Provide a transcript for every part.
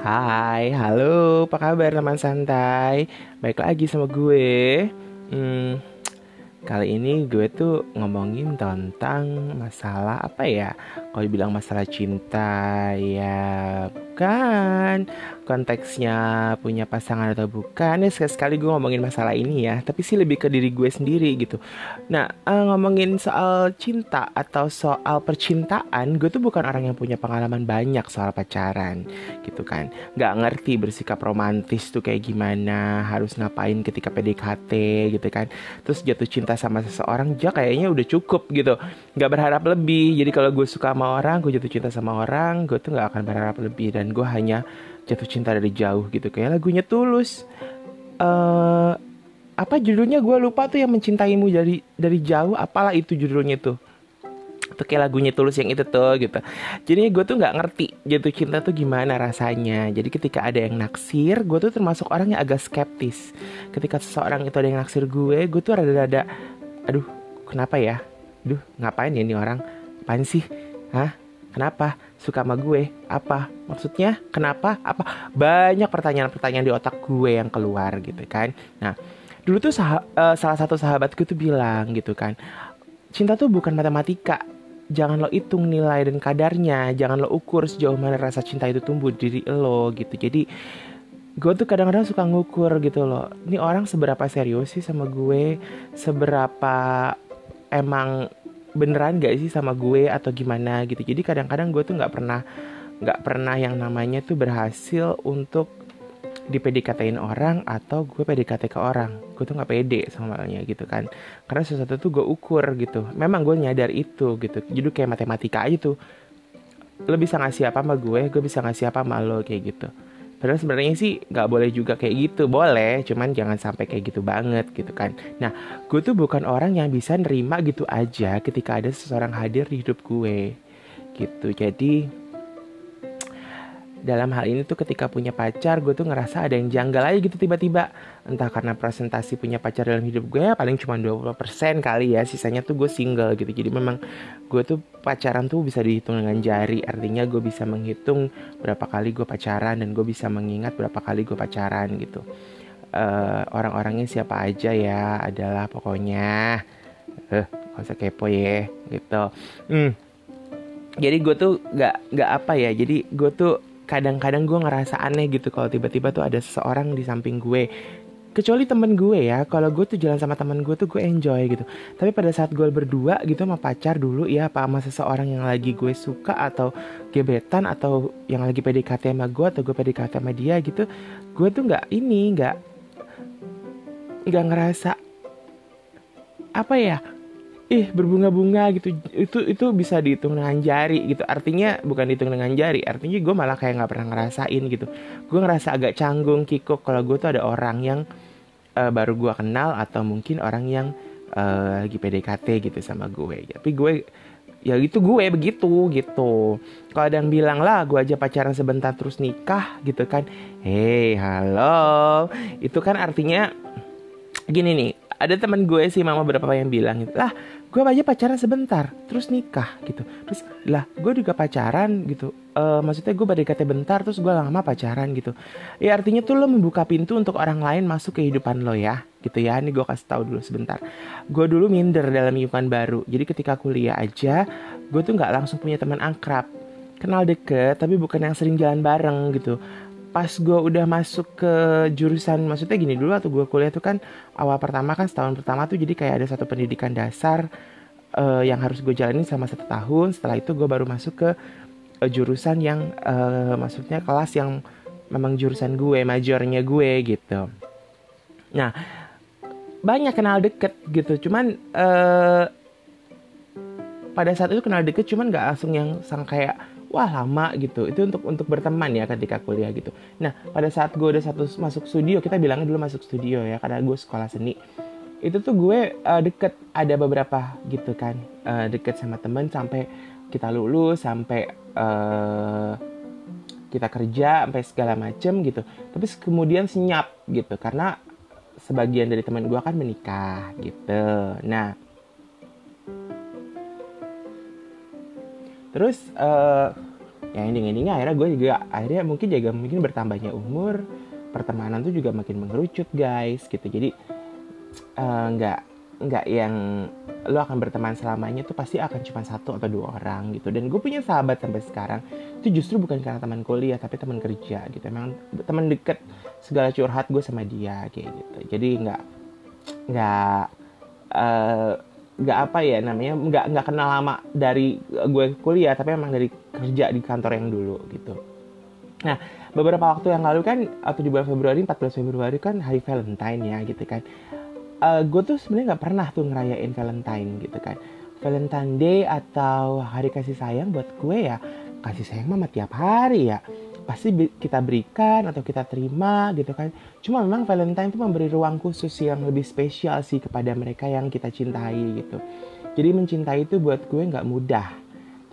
Hai, halo, apa kabar teman santai? Baik lagi sama gue. Hmm, kali ini gue tuh ngomongin tentang masalah apa ya? Kalau dibilang masalah cinta, ya bukan konteksnya punya pasangan atau bukan ya sekali-sekali gue ngomongin masalah ini ya tapi sih lebih ke diri gue sendiri gitu. Nah uh, ngomongin soal cinta atau soal percintaan gue tuh bukan orang yang punya pengalaman banyak soal pacaran gitu kan. Nggak ngerti bersikap romantis tuh kayak gimana harus ngapain ketika PDKT gitu kan. Terus jatuh cinta sama seseorang aja kayaknya udah cukup gitu. Nggak berharap lebih jadi kalau gue suka sama orang gue jatuh cinta sama orang gue tuh nggak akan berharap lebih dan gue hanya jatuh cinta dari jauh gitu. Kayak lagunya tulus. Uh, apa judulnya? Gue lupa tuh yang mencintaimu dari dari jauh. Apalah itu judulnya tuh. Tuh kayak lagunya tulus yang itu tuh gitu. Jadi gue tuh nggak ngerti jatuh cinta tuh gimana rasanya. Jadi ketika ada yang naksir gue tuh termasuk orang yang agak skeptis. Ketika seseorang itu ada yang naksir gue gue tuh rada-rada aduh kenapa ya? Duh ngapain ya ini orang? Apaan sih? Hah? Kenapa? Suka sama gue? Apa? Maksudnya kenapa? Apa? Banyak pertanyaan-pertanyaan di otak gue yang keluar gitu kan. Nah, dulu tuh uh, salah satu sahabatku tuh bilang gitu kan. Cinta tuh bukan matematika. Jangan lo hitung nilai dan kadarnya. Jangan lo ukur sejauh mana rasa cinta itu tumbuh di diri lo gitu. Jadi gue tuh kadang-kadang suka ngukur gitu loh. Ini orang seberapa serius sih sama gue? Seberapa emang beneran gak sih sama gue atau gimana gitu. Jadi kadang-kadang gue tuh nggak pernah nggak pernah yang namanya tuh berhasil untuk di PDKT-in orang atau gue PDKT ke orang. Gue tuh nggak pede sama malnya gitu kan. Karena sesuatu tuh gue ukur gitu. Memang gue nyadar itu gitu. Jadi kayak matematika aja tuh. Lo bisa ngasih apa sama gue gue bisa ngasih apa sama lo kayak gitu Padahal sebenarnya sih nggak boleh juga kayak gitu, boleh, cuman jangan sampai kayak gitu banget gitu kan. Nah, gue tuh bukan orang yang bisa nerima gitu aja ketika ada seseorang hadir di hidup gue, gitu. Jadi dalam hal ini tuh ketika punya pacar gue tuh ngerasa ada yang janggal aja gitu tiba-tiba. Entah karena presentasi punya pacar dalam hidup gue ya paling cuma 20% kali ya. Sisanya tuh gue single gitu. Jadi memang gue tuh pacaran tuh bisa dihitung dengan jari. Artinya gue bisa menghitung berapa kali gue pacaran dan gue bisa mengingat berapa kali gue pacaran gitu. Uh, orang-orangnya siapa aja ya? Adalah pokoknya. Eh uh, gak usah kepo ya gitu. Hmm. jadi gue tuh gak gak apa ya. Jadi gue tuh kadang-kadang gue ngerasa aneh gitu kalau tiba-tiba tuh ada seseorang di samping gue. Kecuali temen gue ya kalau gue tuh jalan sama temen gue tuh gue enjoy gitu. Tapi pada saat gue berdua gitu sama pacar dulu ya apa sama seseorang yang lagi gue suka atau gebetan atau yang lagi PDKT sama gue atau gue PDKT sama dia gitu gue tuh nggak ini nggak nggak ngerasa apa ya ih berbunga-bunga gitu. Itu itu bisa dihitung dengan jari gitu. Artinya bukan dihitung dengan jari artinya gue malah kayak nggak pernah ngerasain gitu. Gue ngerasa agak canggung kikuk kalau gue tuh ada orang yang uh, baru gue kenal atau mungkin orang yang uh, lagi PDKT gitu sama gue. Tapi gue ya itu gue begitu gitu. Kalau ada yang bilang lah gue aja pacaran sebentar terus nikah gitu kan. Hei halo. Itu kan artinya gini nih ada teman gue sih mama beberapa yang bilang gitu lah gue aja pacaran sebentar terus nikah gitu. Terus lah gue juga pacaran gitu. Uh, maksudnya gue PDKT bentar terus gue lama pacaran gitu. Ya artinya tuh lo membuka pintu untuk orang lain masuk ke kehidupan lo ya gitu ya. Ini gue kasih tahu dulu sebentar. Gue dulu minder dalam lingkungan baru. Jadi ketika kuliah aja gue tuh nggak langsung punya teman akrab. Kenal deket tapi bukan yang sering jalan bareng gitu pas gue udah masuk ke jurusan maksudnya gini dulu atau gue kuliah tuh kan awal pertama kan setahun pertama tuh jadi kayak ada satu pendidikan dasar uh, yang harus gue jalani sama satu tahun. Setelah itu gue baru masuk ke uh, jurusan yang uh, maksudnya kelas yang memang jurusan gue majornya gue gitu. Nah banyak kenal deket gitu cuman uh, pada saat itu kenal deket cuman gak langsung yang sang kayak wah lama gitu. Itu untuk untuk berteman ya ketika kuliah gitu. Nah pada saat gue udah satu masuk studio kita bilangnya dulu masuk studio ya karena gue sekolah seni. Itu tuh gue uh, deket ada beberapa gitu kan. Uh, deket sama temen sampai kita lulus sampai uh, kita kerja sampai segala macem gitu. Tapi kemudian senyap gitu karena sebagian dari teman gue kan menikah gitu. Nah Terus uh, ya ending-endingnya akhirnya gue juga akhirnya mungkin juga mungkin bertambahnya umur pertemanan tuh juga makin mengerucut guys gitu. Jadi eh, nggak uh, nggak yang lo akan berteman selamanya tuh pasti akan cuma satu atau dua orang gitu. Dan gue punya sahabat sampai sekarang itu justru bukan karena teman kuliah tapi teman kerja gitu. Emang teman deket segala curhat gue sama dia kayak gitu. Jadi nggak nggak uh, nggak apa ya namanya nggak nggak kenal lama dari gue kuliah tapi emang dari kerja di kantor yang dulu gitu. Nah beberapa waktu yang lalu kan atau di bulan Februari 14 Februari kan hari Valentine ya gitu kan. Uh, gue tuh sebenarnya nggak pernah tuh ngerayain Valentine gitu kan. Valentine Day atau hari kasih sayang buat gue ya kasih sayang mama tiap hari ya pasti kita berikan atau kita terima gitu kan. Cuma memang Valentine itu memberi ruang khusus yang lebih spesial sih kepada mereka yang kita cintai gitu. Jadi mencintai itu buat gue nggak mudah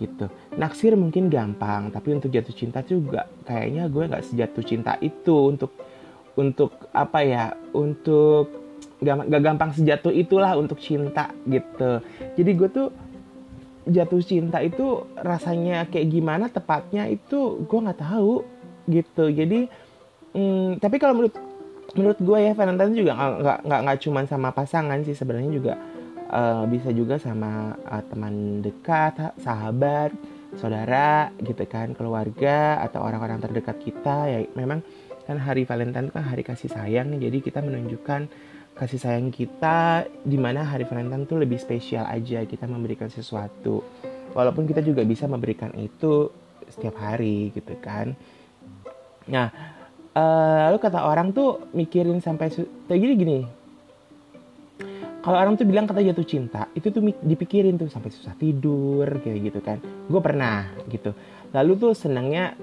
gitu. Naksir mungkin gampang tapi untuk jatuh cinta juga kayaknya gue nggak sejatuh cinta itu untuk untuk apa ya untuk gak, gak gampang sejatuh itulah untuk cinta gitu. Jadi gue tuh jatuh cinta itu rasanya kayak gimana tepatnya itu gue nggak tahu gitu. Jadi hmm, tapi kalau menurut menurut gue ya Valentine juga nggak nggak nggak cuma sama pasangan sih sebenarnya juga uh, bisa juga sama uh, teman dekat sahabat saudara gitu kan keluarga atau orang-orang terdekat kita. Ya memang kan hari Valentine kan hari kasih sayang jadi kita menunjukkan kasih sayang kita di mana hari Valentine tuh lebih spesial aja kita memberikan sesuatu. Walaupun kita juga bisa memberikan itu setiap hari gitu kan. Nah uh, lalu kata orang tuh mikirin sampai kayak gini gini. Kalau orang tuh bilang kata jatuh cinta itu tuh dipikirin tuh sampai susah tidur kayak gitu kan. Gue pernah gitu. Lalu tuh senangnya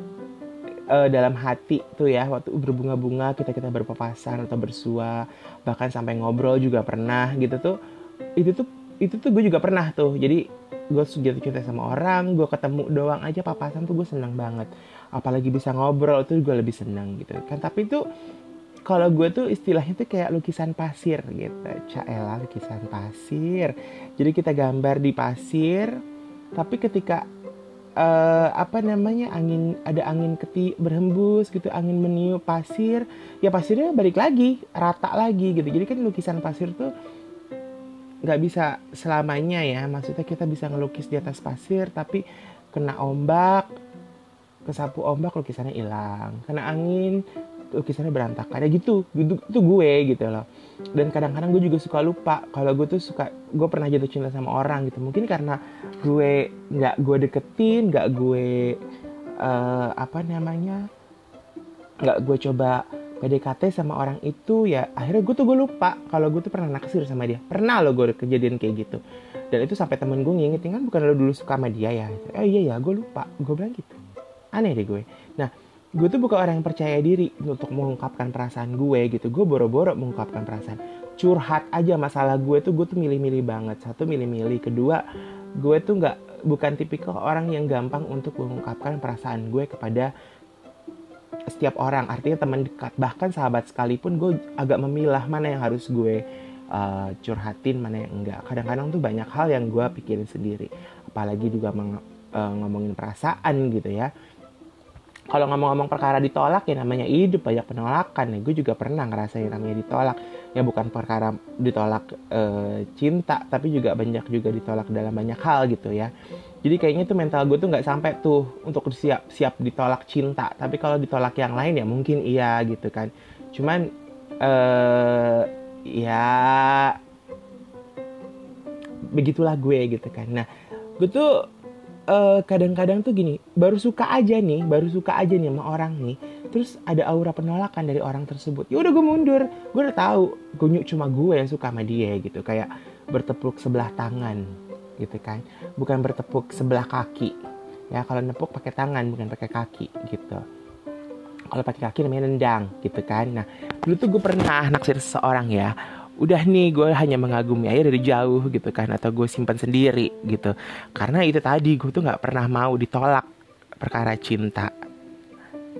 uh, dalam hati tuh ya waktu berbunga-bunga kita kita berpapasan atau bersua bahkan sampai ngobrol juga pernah gitu tuh. Itu tuh itu tuh gue juga pernah tuh. Jadi gue jatuh cinta sama orang gue ketemu doang aja papasan tuh gue seneng banget. Apalagi bisa ngobrol tuh gue lebih seneng gitu kan. Tapi itu kalau gue tuh istilahnya tuh kayak lukisan pasir gitu. Caela lukisan pasir. Jadi kita gambar di pasir tapi ketika uh, apa namanya angin ada angin keti berhembus gitu angin meniup pasir ya pasirnya balik lagi rata lagi gitu. Jadi kan lukisan pasir tuh nggak bisa selamanya ya maksudnya kita bisa ngelukis di atas pasir tapi kena ombak kesapu ombak lukisannya hilang. Kena angin lukisannya berantakan. Ya gitu gitu itu gue gitu loh. Dan kadang-kadang gue juga suka lupa kalau gue tuh suka gue pernah jatuh cinta sama orang gitu. Mungkin karena gue nggak gue deketin nggak gue uh, apa namanya nggak gue coba PDKT sama orang itu ya akhirnya gue tuh gue lupa kalau gue tuh pernah naksir sama dia. Pernah lo gue kejadian kayak gitu. Dan itu sampai temen gue ngingetin kan bukan lo dulu suka sama dia ya? Oh iya ya gue lupa. Gue bilang gitu. Aneh deh gue. Nah gue tuh bukan orang yang percaya diri untuk mengungkapkan perasaan gue gitu. Gue boro-boro mengungkapkan perasaan. Curhat aja masalah gue tuh gue tuh milih-milih banget. Satu milih-milih. Kedua gue tuh nggak bukan tipikal orang yang gampang untuk mengungkapkan perasaan gue kepada setiap orang. Artinya teman dekat bahkan sahabat sekalipun gue agak memilah mana yang harus gue uh, curhatin mana yang enggak. Kadang-kadang tuh banyak hal yang gue pikirin sendiri. Apalagi juga meng, uh, ngomongin perasaan gitu ya kalau ngomong-ngomong perkara ditolak ya namanya hidup banyak penolakan. Ya gue juga pernah ngerasain namanya ditolak. Ya bukan perkara ditolak e, cinta tapi juga banyak juga ditolak dalam banyak hal gitu ya. Jadi kayaknya tuh mental gue tuh nggak sampai tuh untuk siap siap ditolak cinta. Tapi kalau ditolak yang lain ya mungkin iya gitu kan. Cuman eh ya begitulah gue gitu kan. Nah gue tuh eh, kadang-kadang tuh gini baru suka aja nih baru suka aja nih sama orang nih terus ada aura penolakan dari orang tersebut. Ya udah gue mundur gue udah tahu gue cuma gue yang suka sama dia gitu kayak bertepuk sebelah tangan gitu kan bukan bertepuk sebelah kaki. Ya kalau nepuk pakai tangan bukan pakai kaki gitu. Kalau pakai kaki namanya nendang gitu kan. Nah dulu tuh gue pernah naksir seseorang ya udah nih gue hanya mengagumi aja dari jauh gitu kan atau gue simpan sendiri gitu. Karena itu tadi gue tuh nggak pernah mau ditolak perkara cinta.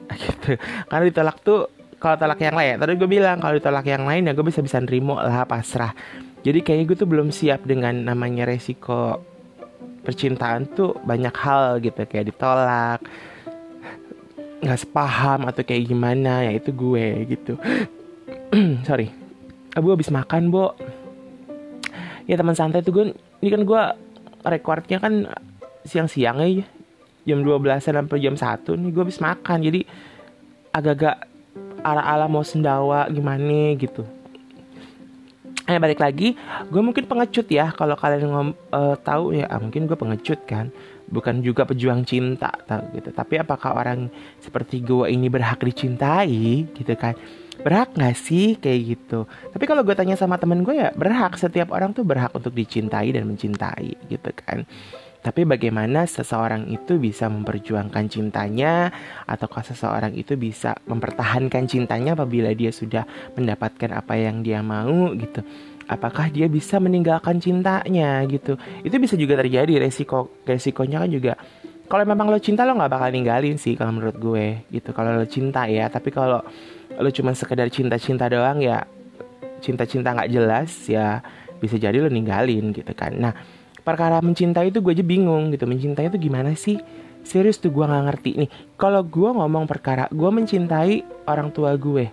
Gitu. Karena ditolak tuh kalau tolak yang lain tadi gue bilang kalau ditolak yang lain ya gue bisa bisa nerimo lah pasrah. Jadi kayaknya gue tuh belum siap dengan namanya resiko percintaan tuh banyak hal gitu kayak ditolak nggak sepaham atau kayak gimana ya itu gue gitu. Sorry gue habis makan bo. Ya teman santai tuh gue ini kan gue recordnya kan siang-siang aja jam 12 sampai jam 1 nih gue habis makan. Jadi agak-agak ala-ala mau sendawa gimana gitu. Eh balik lagi, gue mungkin pengecut ya kalau kalian ngom uh, tahu ya. Ah, mungkin gue pengecut kan, bukan juga pejuang cinta tahu gitu. Tapi apakah orang seperti gue ini berhak dicintai gitu kan? Berhak gak sih kayak gitu? Tapi kalau gue tanya sama temen gue ya berhak. Setiap orang tuh berhak untuk dicintai dan mencintai gitu kan. Tapi bagaimana seseorang itu bisa memperjuangkan cintanya ataukah seseorang itu bisa mempertahankan cintanya apabila dia sudah mendapatkan apa yang dia mau gitu. Apakah dia bisa meninggalkan cintanya gitu. Itu bisa juga terjadi resiko resikonya kan juga kalau memang lo cinta lo nggak bakal ninggalin sih kalau menurut gue gitu. Kalau lo cinta ya, tapi kalau lo cuma sekedar cinta-cinta doang ya cinta-cinta nggak jelas ya bisa jadi lo ninggalin gitu kan. Nah, perkara mencintai itu gue aja bingung gitu mencintai itu gimana sih serius tuh gue nggak ngerti nih kalau gue ngomong perkara gue mencintai orang tua gue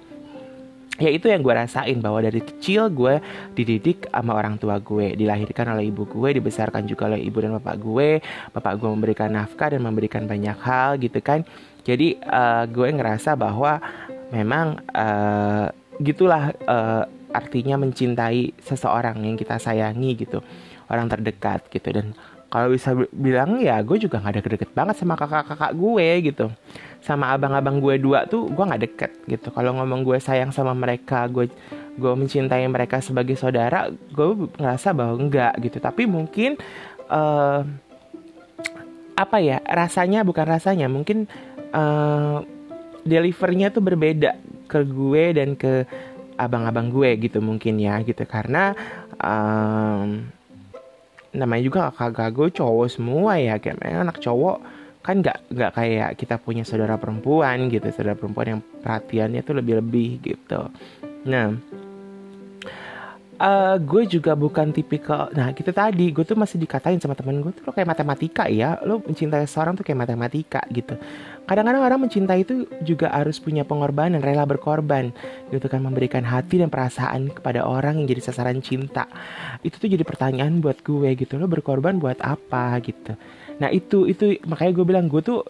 ya itu yang gue rasain bahwa dari kecil gue dididik sama orang tua gue dilahirkan oleh ibu gue dibesarkan juga oleh ibu dan bapak gue bapak gue memberikan nafkah dan memberikan banyak hal gitu kan. Jadi uh, gue ngerasa bahwa memang uh, gitulah uh, artinya mencintai seseorang yang kita sayangi gitu orang terdekat gitu. Dan kalau bisa bilang ya gue juga nggak ada deket banget sama kakak-kakak gue gitu. Sama abang-abang gue dua tuh gue nggak deket gitu. Kalau ngomong gue sayang sama mereka gue gue mencintai mereka sebagai saudara gue ngerasa bahwa enggak gitu. Tapi mungkin uh, apa ya rasanya bukan rasanya mungkin uh, delivernya tuh berbeda ke gue dan ke abang-abang gue gitu mungkin ya gitu. Karena um, namanya juga kakak gue cowok semua ya kayak anak cowok. Kan nggak nggak kayak kita punya saudara perempuan gitu saudara perempuan yang perhatiannya tuh lebih lebih gitu. Nah uh, gue juga bukan tipikal nah gitu tadi gue tuh masih dikatain sama temen gue tuh lo kayak matematika ya lo mencintai seorang tuh kayak matematika gitu. Kadang-kadang orang mencintai itu juga harus punya pengorbanan rela berkorban gitu kan memberikan hati dan perasaan kepada orang yang jadi sasaran cinta. Itu tuh jadi pertanyaan buat gue gitu lo berkorban buat apa? gitu. Nah itu itu makanya gue bilang gue tuh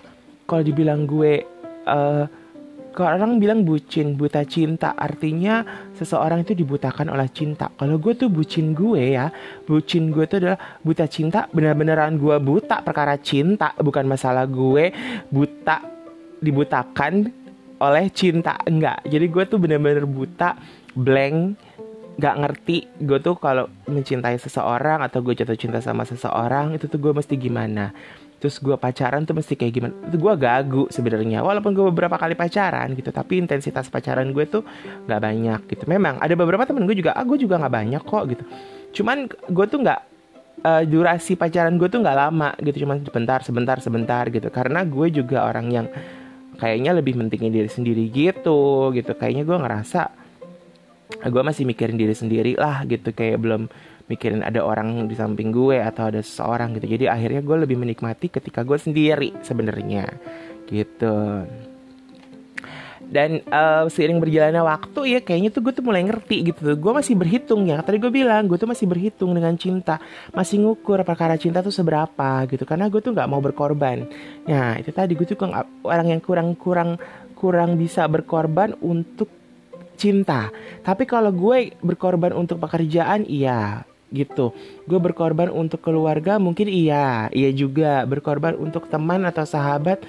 kalau dibilang gue uh, kalau orang bilang bucin, buta cinta, artinya seseorang itu dibutakan oleh cinta. Kalau gue tuh bucin gue ya, bucin gue tuh adalah buta cinta, benar-beneran gue buta perkara cinta, bukan masalah gue buta dibutakan oleh cinta, enggak. Jadi gue tuh benar-benar buta, blank, gak ngerti gue tuh kalau mencintai seseorang atau gue jatuh cinta sama seseorang itu tuh gue mesti gimana terus gue pacaran tuh mesti kayak gimana? Itu gue gagu sebenarnya walaupun gue beberapa kali pacaran gitu tapi intensitas pacaran gue tuh nggak banyak gitu. Memang ada beberapa temen gue juga ah gue juga nggak banyak kok gitu. Cuman gue tuh nggak uh, durasi pacaran gue tuh nggak lama gitu cuman sebentar sebentar sebentar gitu. Karena gue juga orang yang kayaknya lebih pentingin diri sendiri gitu gitu. Kayaknya gue ngerasa gue masih mikirin diri sendiri lah gitu kayak belum mikirin ada orang di samping gue atau ada seseorang gitu. Jadi akhirnya gue lebih menikmati ketika gue sendiri sebenarnya gitu. Dan uh, seiring berjalannya waktu ya kayaknya tuh gue tuh mulai ngerti gitu. Tuh gue masih berhitung ya tadi gue bilang gue tuh masih berhitung dengan cinta. Masih ngukur perkara cinta tuh seberapa gitu karena gue tuh nggak mau berkorban. Nah itu tadi gue tuh orang yang kurang kurang kurang bisa berkorban untuk cinta. Tapi kalau gue berkorban untuk pekerjaan iya gitu. Gue berkorban untuk keluarga mungkin iya, iya juga. Berkorban untuk teman atau sahabat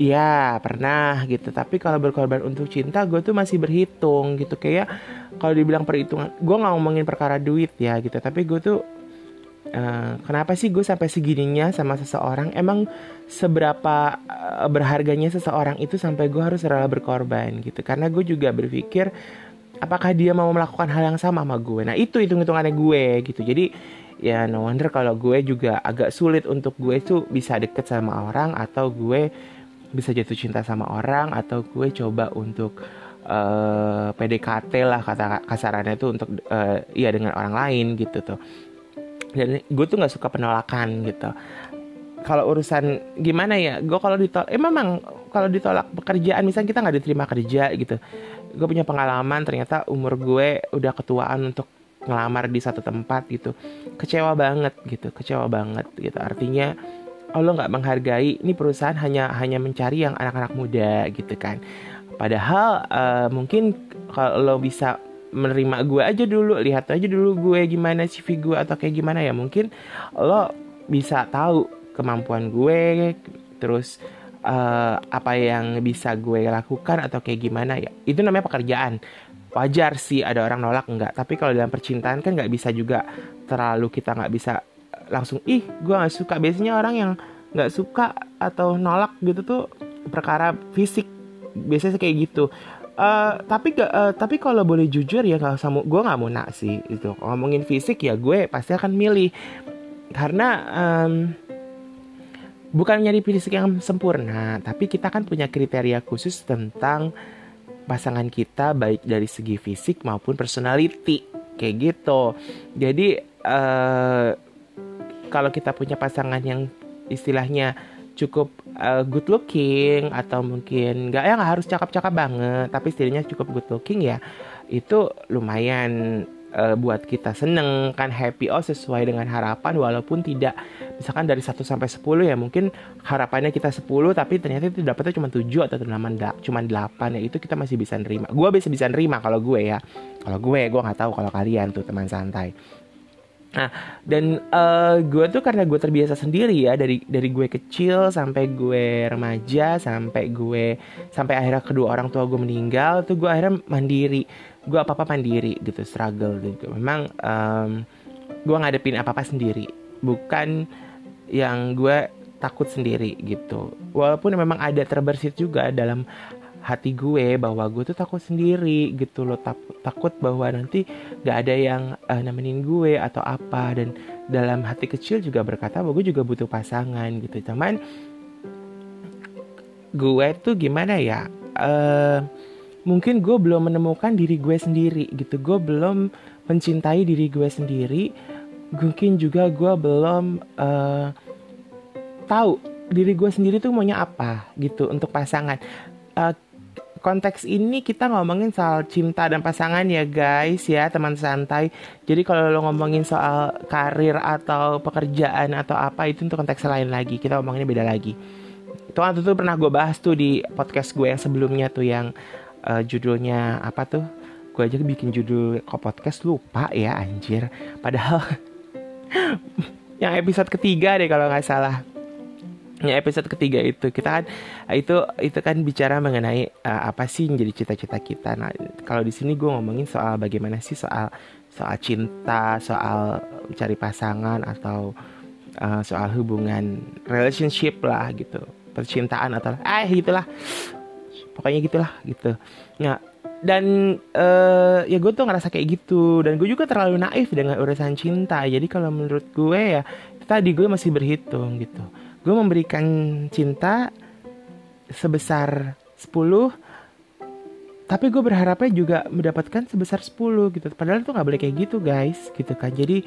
Iya pernah gitu. Tapi kalau berkorban untuk cinta Gue tuh masih berhitung gitu. Kayak kalau dibilang perhitungan Gue gak ngomongin perkara duit ya gitu. Tapi gue tuh uh, Kenapa sih gue sampai segininya sama seseorang? Emang seberapa uh, berharganya seseorang itu Sampai gue harus rela berkorban gitu. Karena gue juga berpikir apakah dia mau melakukan hal yang sama sama gue? Nah itu hitung hitungannya gue gitu. Jadi ya no wonder kalau gue juga agak sulit untuk gue itu bisa deket sama orang atau gue bisa jatuh cinta sama orang atau gue coba untuk uh, eh, PDKT lah kata kasarannya itu untuk uh, ya dengan orang lain gitu tuh. Dan gue tuh nggak suka penolakan gitu. Kalau urusan gimana ya gue kalau ditolak eh memang kalau ditolak pekerjaan misalnya kita nggak diterima kerja gitu gue punya pengalaman ternyata umur gue udah ketuaan untuk ngelamar di satu tempat gitu. Kecewa banget gitu kecewa banget gitu. Artinya oh lo nggak menghargai ini perusahaan hanya hanya mencari yang anak-anak muda gitu kan. Padahal uh, mungkin kalau lo bisa menerima gue aja dulu lihat aja dulu gue gimana CV gue atau kayak gimana ya. Mungkin lo bisa tahu kemampuan gue terus uh, apa yang bisa gue lakukan atau kayak gimana ya. Itu namanya pekerjaan. Wajar sih ada orang nolak enggak. Tapi kalau dalam percintaan kan nggak bisa juga terlalu kita nggak bisa langsung ih gue nggak suka. Biasanya orang yang nggak suka atau nolak gitu tuh perkara fisik. Biasanya kayak gitu. Uh, tapi gak, uh, tapi kalau boleh jujur ya kalau sama gue nggak mau nak sih itu ngomongin fisik ya gue pasti akan milih. Karena um, bukan nyari fisik yang sempurna tapi kita kan punya kriteria khusus tentang pasangan kita baik dari segi fisik maupun personality. Kayak gitu. Jadi uh, kalau kita punya pasangan yang istilahnya cukup uh, good looking atau mungkin nggak ya nggak harus cakep-cakep banget tapi istilahnya cukup good looking ya itu lumayan uh, buat kita seneng kan happy oh sesuai dengan harapan walaupun tidak misalkan dari 1 sampai 10 ya mungkin harapannya kita 10 tapi ternyata itu dapetnya cuma 7 atau cuma 8 ya itu kita masih bisa nerima. Gue bisa bisa nerima kalau gue ya. Kalau gue gue nggak tahu kalau kalian tuh teman santai Nah, dan uh, gue tuh karena gue terbiasa sendiri ya dari dari gue kecil sampai gue remaja sampai gue sampai akhirnya kedua orang tua gue meninggal tuh gue akhirnya mandiri. Gue apa apa mandiri gitu struggle gitu. Memang um, gue ngadepin apa apa sendiri. Bukan yang gue takut sendiri gitu. Walaupun memang ada terbersit juga dalam hati gue bahwa gue tuh takut sendiri gitu loh. Tak, takut bahwa nanti gak ada yang uh, nemenin gue atau apa. Dan dalam hati kecil juga berkata bahwa gue juga butuh pasangan gitu. Cuman gue tuh gimana ya uh, mungkin gue belum menemukan diri gue sendiri gitu. Gue belum mencintai diri gue sendiri. Mungkin juga gue belum uh, tahu diri gue sendiri tuh maunya apa gitu untuk pasangan. Uh, konteks ini kita ngomongin soal cinta dan pasangan ya guys ya teman santai. Jadi kalau lo ngomongin soal karir atau pekerjaan atau apa itu untuk konteks lain lagi. Kita ngomonginnya beda lagi. Itu kan tuh pernah gue bahas tuh di podcast gue yang sebelumnya tuh yang uh, judulnya apa tuh? Gue aja bikin judul kok podcast lupa ya anjir. Padahal yang episode ketiga deh kalau nggak salah episode ketiga itu. Kita kan itu itu kan bicara mengenai uh, apa sih menjadi cita-cita kita. Nah kalau di sini gue ngomongin soal bagaimana sih soal soal cinta soal mencari pasangan atau uh, soal hubungan relationship lah gitu. Percintaan atau ah gitulah. Pokoknya gitulah gitu. Nah dan uh, ya gue tuh ngerasa kayak gitu. Dan gue juga terlalu naif dengan urusan cinta. Jadi kalau menurut gue ya tadi gue masih berhitung gitu gue memberikan cinta sebesar 10 tapi gue berharapnya juga mendapatkan sebesar 10 gitu. Padahal itu nggak boleh kayak gitu guys gitu kan. Jadi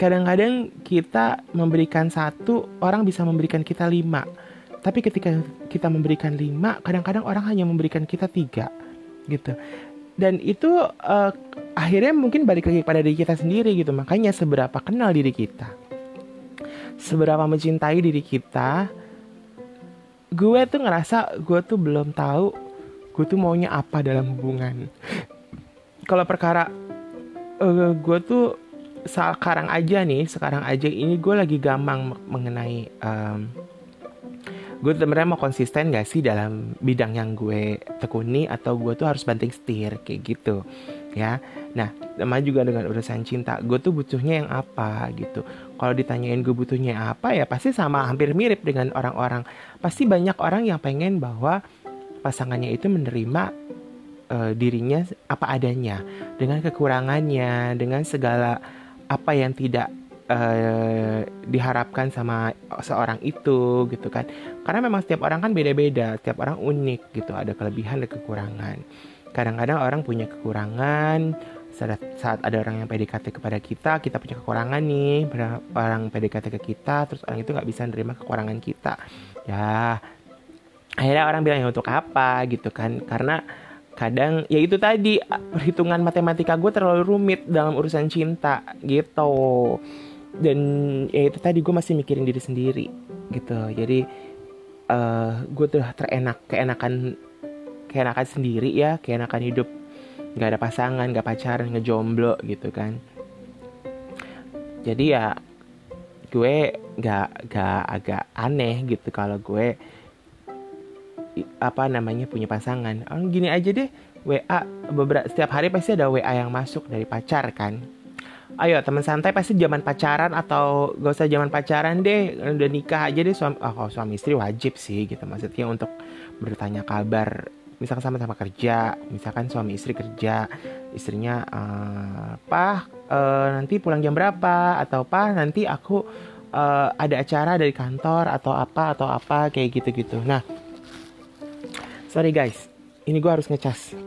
kadang-kadang kita memberikan satu orang bisa memberikan kita lima. Tapi ketika kita memberikan lima kadang-kadang orang hanya memberikan kita tiga gitu. Dan itu uh, akhirnya mungkin balik lagi pada diri kita sendiri gitu. Makanya seberapa kenal diri kita seberapa mencintai diri kita gue tuh ngerasa gue tuh belum tahu gue tuh maunya apa dalam hubungan. Kalau perkara uh, gue tuh sekarang aja nih sekarang aja ini gue lagi gampang mengenai um, gue sebenarnya mau konsisten gak sih dalam bidang yang gue tekuni atau gue tuh harus banting setir kayak gitu ya. Nah sama juga dengan urusan cinta gue tuh butuhnya yang apa gitu. Kalau ditanyain gue butuhnya apa ya pasti sama hampir mirip dengan orang-orang. Pasti banyak orang yang pengen bahwa pasangannya itu menerima uh, dirinya apa adanya. Dengan kekurangannya dengan segala apa yang tidak uh, diharapkan sama seorang itu gitu kan. Karena memang setiap orang kan beda-beda setiap orang unik gitu ada kelebihan dan kekurangan kadang-kadang orang punya kekurangan. Saat, ada orang yang PDKT kepada kita kita punya kekurangan nih. Orang PDKT ke kita terus orang itu nggak bisa nerima kekurangan kita. Ya akhirnya orang bilang ya untuk apa? Gitu kan. Karena kadang ya itu tadi perhitungan matematika gue terlalu rumit dalam urusan cinta gitu. Dan ya itu tadi gue masih mikirin diri sendiri gitu. Jadi uh, eh, gue tuh terenak keenakan keenakan sendiri ya keenakan hidup. Nggak ada pasangan nggak pacaran ngejomblo gitu kan. Jadi ya gue nggak nggak agak aneh gitu kalau gue apa namanya punya pasangan. Oh, gini aja deh WA beberapa setiap hari pasti ada WA yang masuk dari pacar kan. Ayo teman santai pasti zaman pacaran atau gak usah zaman pacaran deh udah nikah aja deh suami oh, suami istri wajib sih gitu maksudnya untuk bertanya kabar misalkan sama-sama kerja misalkan suami istri kerja istrinya uh, pah uh, nanti pulang jam berapa? Atau pah nanti aku uh, ada acara dari kantor atau apa atau apa kayak gitu-gitu. Nah sorry guys ini gue harus ngecas.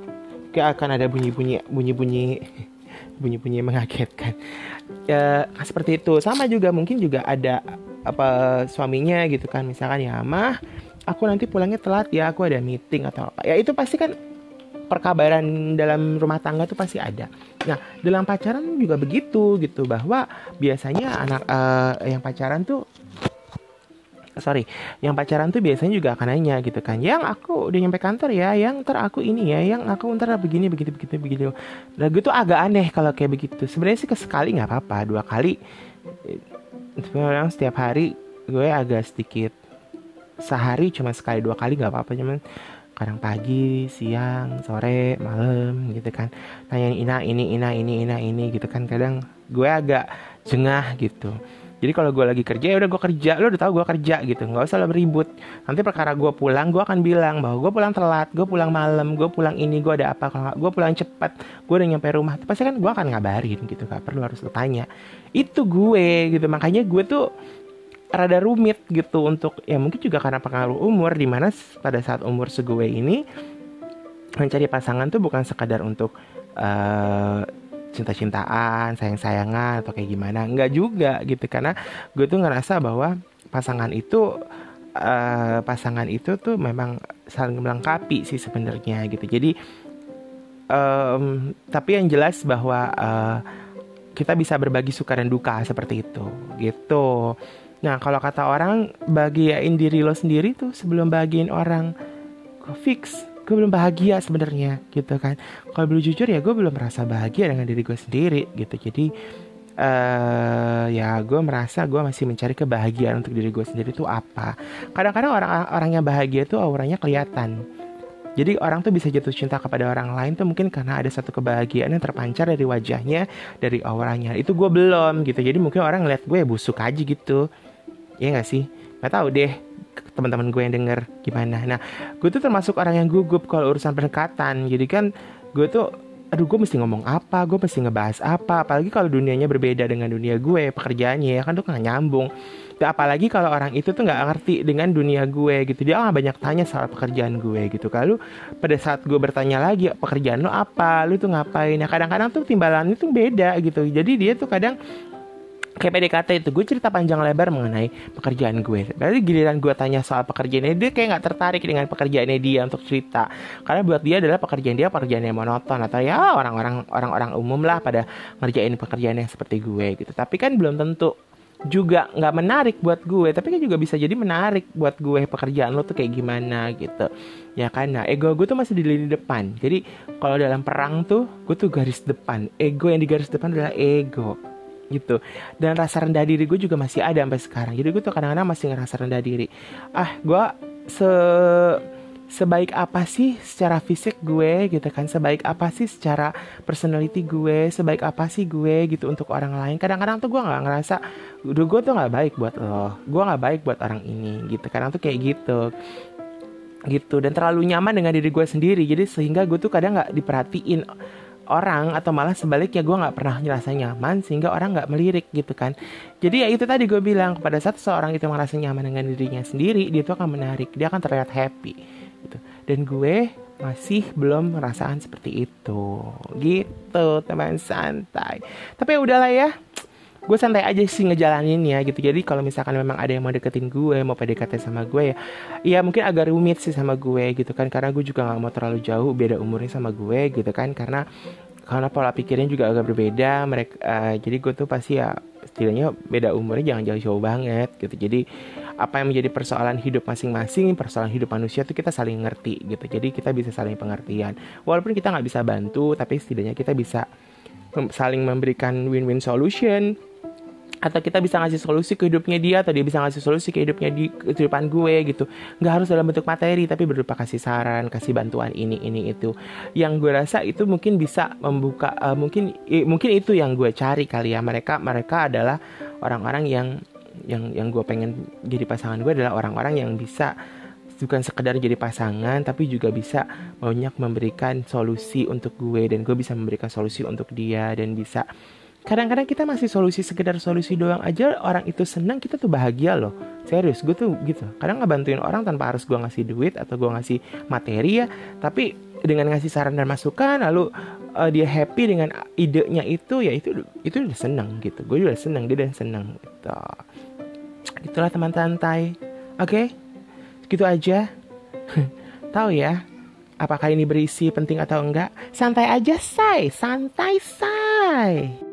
Gak akan ada bunyi-bunyi bunyi-bunyi bunyi-bunyi mengagetkan. Ya seperti itu. Sama juga mungkin juga ada apa suaminya gitu kan. Misalkan ya mah aku nanti pulangnya telat ya aku ada meeting atau apa ya itu pasti kan perkabaran dalam rumah tangga tuh pasti ada. Nah, dalam pacaran juga begitu gitu bahwa biasanya anak uh, yang pacaran tuh sorry, yang pacaran tuh biasanya juga akan nanya gitu kan, yang aku udah nyampe kantor ya, yang ntar aku ini ya, yang aku ntar begini begitu begitu begitu. Nah, gue tuh agak aneh kalau kayak begitu. Sebenarnya sih kesekali nggak apa-apa, dua kali. Sebenarnya setiap hari gue agak sedikit sehari cuma sekali dua kali nggak apa-apa cuman kadang pagi, siang, sore, malam gitu kan. Nanya ina ini ina ini ina ini gitu kan. Kadang gue agak jengah gitu. Jadi kalau gue lagi kerja ya udah gue kerja, lo udah tahu gue kerja gitu, nggak usah lo beribut. Nanti perkara gue pulang, gue akan bilang bahwa gue pulang telat, gue pulang malam, gue pulang ini, gue ada apa, kalau gue pulang cepat, gue udah nyampe rumah, pasti kan gue akan ngabarin gitu, gak perlu harus lo tanya. Itu gue gitu, makanya gue tuh rada rumit gitu untuk ya mungkin juga karena pengaruh umur di mana pada saat umur segue ini mencari pasangan tuh bukan sekadar untuk uh, cinta-cintaan, sayang-sayangan atau kayak gimana, enggak juga gitu karena gue tuh ngerasa bahwa pasangan itu uh, pasangan itu tuh memang saling melengkapi sih sebenarnya gitu. Jadi um, tapi yang jelas bahwa uh, kita bisa berbagi suka dan duka seperti itu gitu. Nah, kalau kata orang bahagiain diri lo sendiri tuh sebelum bahagiin orang, gue fix, gue belum bahagia sebenarnya gitu kan. Kalau belum jujur ya gue belum merasa bahagia dengan diri gue sendiri gitu. Jadi uh, ya gue merasa gue masih mencari kebahagiaan untuk diri gue sendiri tuh apa. Kadang-kadang orang-orang yang bahagia tuh auranya kelihatan. Jadi orang tuh bisa jatuh cinta kepada orang lain tuh mungkin karena ada satu kebahagiaan yang terpancar dari wajahnya, dari auranya. Itu gue belum gitu. Jadi mungkin orang ngeliat gue ya busuk aja gitu. Iya gak sih? Gak tahu deh teman-teman gue yang denger gimana. Nah, gue tuh termasuk orang yang gugup kalau urusan pendekatan. Jadi kan gue tuh aduh gue mesti ngomong apa, gue mesti ngebahas apa, apalagi kalau dunianya berbeda dengan dunia gue, pekerjaannya ya kan tuh gak nyambung. Dan apalagi kalau orang itu tuh nggak ngerti dengan dunia gue gitu, dia nggak banyak tanya soal pekerjaan gue gitu. Kalau pada saat gue bertanya lagi pekerjaan lo apa, lu tuh ngapain? Ya kadang-kadang tuh timbalan itu beda gitu. Jadi dia tuh kadang kayak PDKT itu gue cerita panjang lebar mengenai pekerjaan gue. Berarti giliran gue tanya soal pekerjaannya dia kayak nggak tertarik dengan pekerjaannya dia untuk cerita. Karena buat dia adalah pekerjaan dia pekerjaan yang monoton atau ya orang-orang orang-orang umum lah pada ngerjain pekerjaan yang seperti gue gitu. Tapi kan belum tentu juga nggak menarik buat gue tapi kan juga bisa jadi menarik buat gue pekerjaan lo tuh kayak gimana gitu ya kan nah ego gue tuh masih di lini depan jadi kalau dalam perang tuh gue tuh garis depan ego yang di garis depan adalah ego gitu. Dan rasa rendah diri gue juga masih ada sampai sekarang. Jadi gue tuh kadang-kadang masih ngerasa rendah diri. Ah gue se sebaik apa sih secara fisik gue gitu kan? Sebaik apa sih secara personality gue? Sebaik apa sih gue gitu untuk orang lain? Kadang-kadang tuh gue nggak ngerasa udah gue tuh nggak baik buat lo. Gue nggak baik buat orang ini gitu. Kadang tuh kayak gitu. Gitu. Dan terlalu nyaman dengan diri gue sendiri. Jadi sehingga gue tuh kadang nggak diperhatiin orang atau malah sebaliknya gue nggak pernah ngerasa nyaman sehingga orang nggak melirik gitu kan. Jadi ya itu tadi gue bilang pada saat seorang itu merasa nyaman dengan dirinya sendiri dia tuh akan menarik dia akan terlihat happy gitu. Dan gue masih belum merasakan seperti itu. Gitu teman santai. Tapi ya udahlah ya gue santai aja sih ngejalanin ya gitu. Jadi kalau misalkan memang ada yang mau deketin gue mau PDKT sama gue ya ya mungkin agak rumit sih sama gue gitu kan. Karena gue juga nggak mau terlalu jauh beda umurnya sama gue gitu kan. Karena karena pola pikirnya juga agak berbeda mereka uh, jadi gue tuh pasti ya setidaknya beda umurnya jangan jauh-jauh banget gitu. Jadi apa yang menjadi persoalan hidup masing-masing persoalan hidup manusia tuh kita saling ngerti gitu. Jadi kita bisa saling pengertian. Walaupun kita nggak bisa bantu tapi setidaknya kita bisa saling memberikan win-win solution atau kita bisa ngasih solusi ke hidupnya dia atau dia bisa ngasih solusi ke hidupnya di kehidupan gue gitu. Nggak harus dalam bentuk materi tapi berupa kasih saran kasih bantuan ini ini itu. Yang gue rasa itu mungkin bisa membuka uh, mungkin eh, mungkin itu yang gue cari kali ya. Mereka mereka adalah orang-orang yang yang yang gue pengen jadi pasangan gue adalah orang-orang yang bisa bukan sekedar jadi pasangan tapi juga bisa banyak memberikan solusi untuk gue. Dan gue bisa memberikan solusi untuk dia dan bisa kadang-kadang kita masih solusi sekedar solusi doang aja orang itu senang kita tuh bahagia loh. Serius gue tuh gitu. Kadang ngebantuin orang tanpa harus gue ngasih duit atau gue ngasih materi ya tapi dengan ngasih saran dan masukan lalu uh, dia happy dengan idenya itu ya itu itu udah seneng gitu. Gue juga seneng dia udah seneng gitu. Itulah teman santai. Oke? Okay? gitu aja. Tahu ya apakah ini berisi penting atau enggak? Santai aja say. Santai say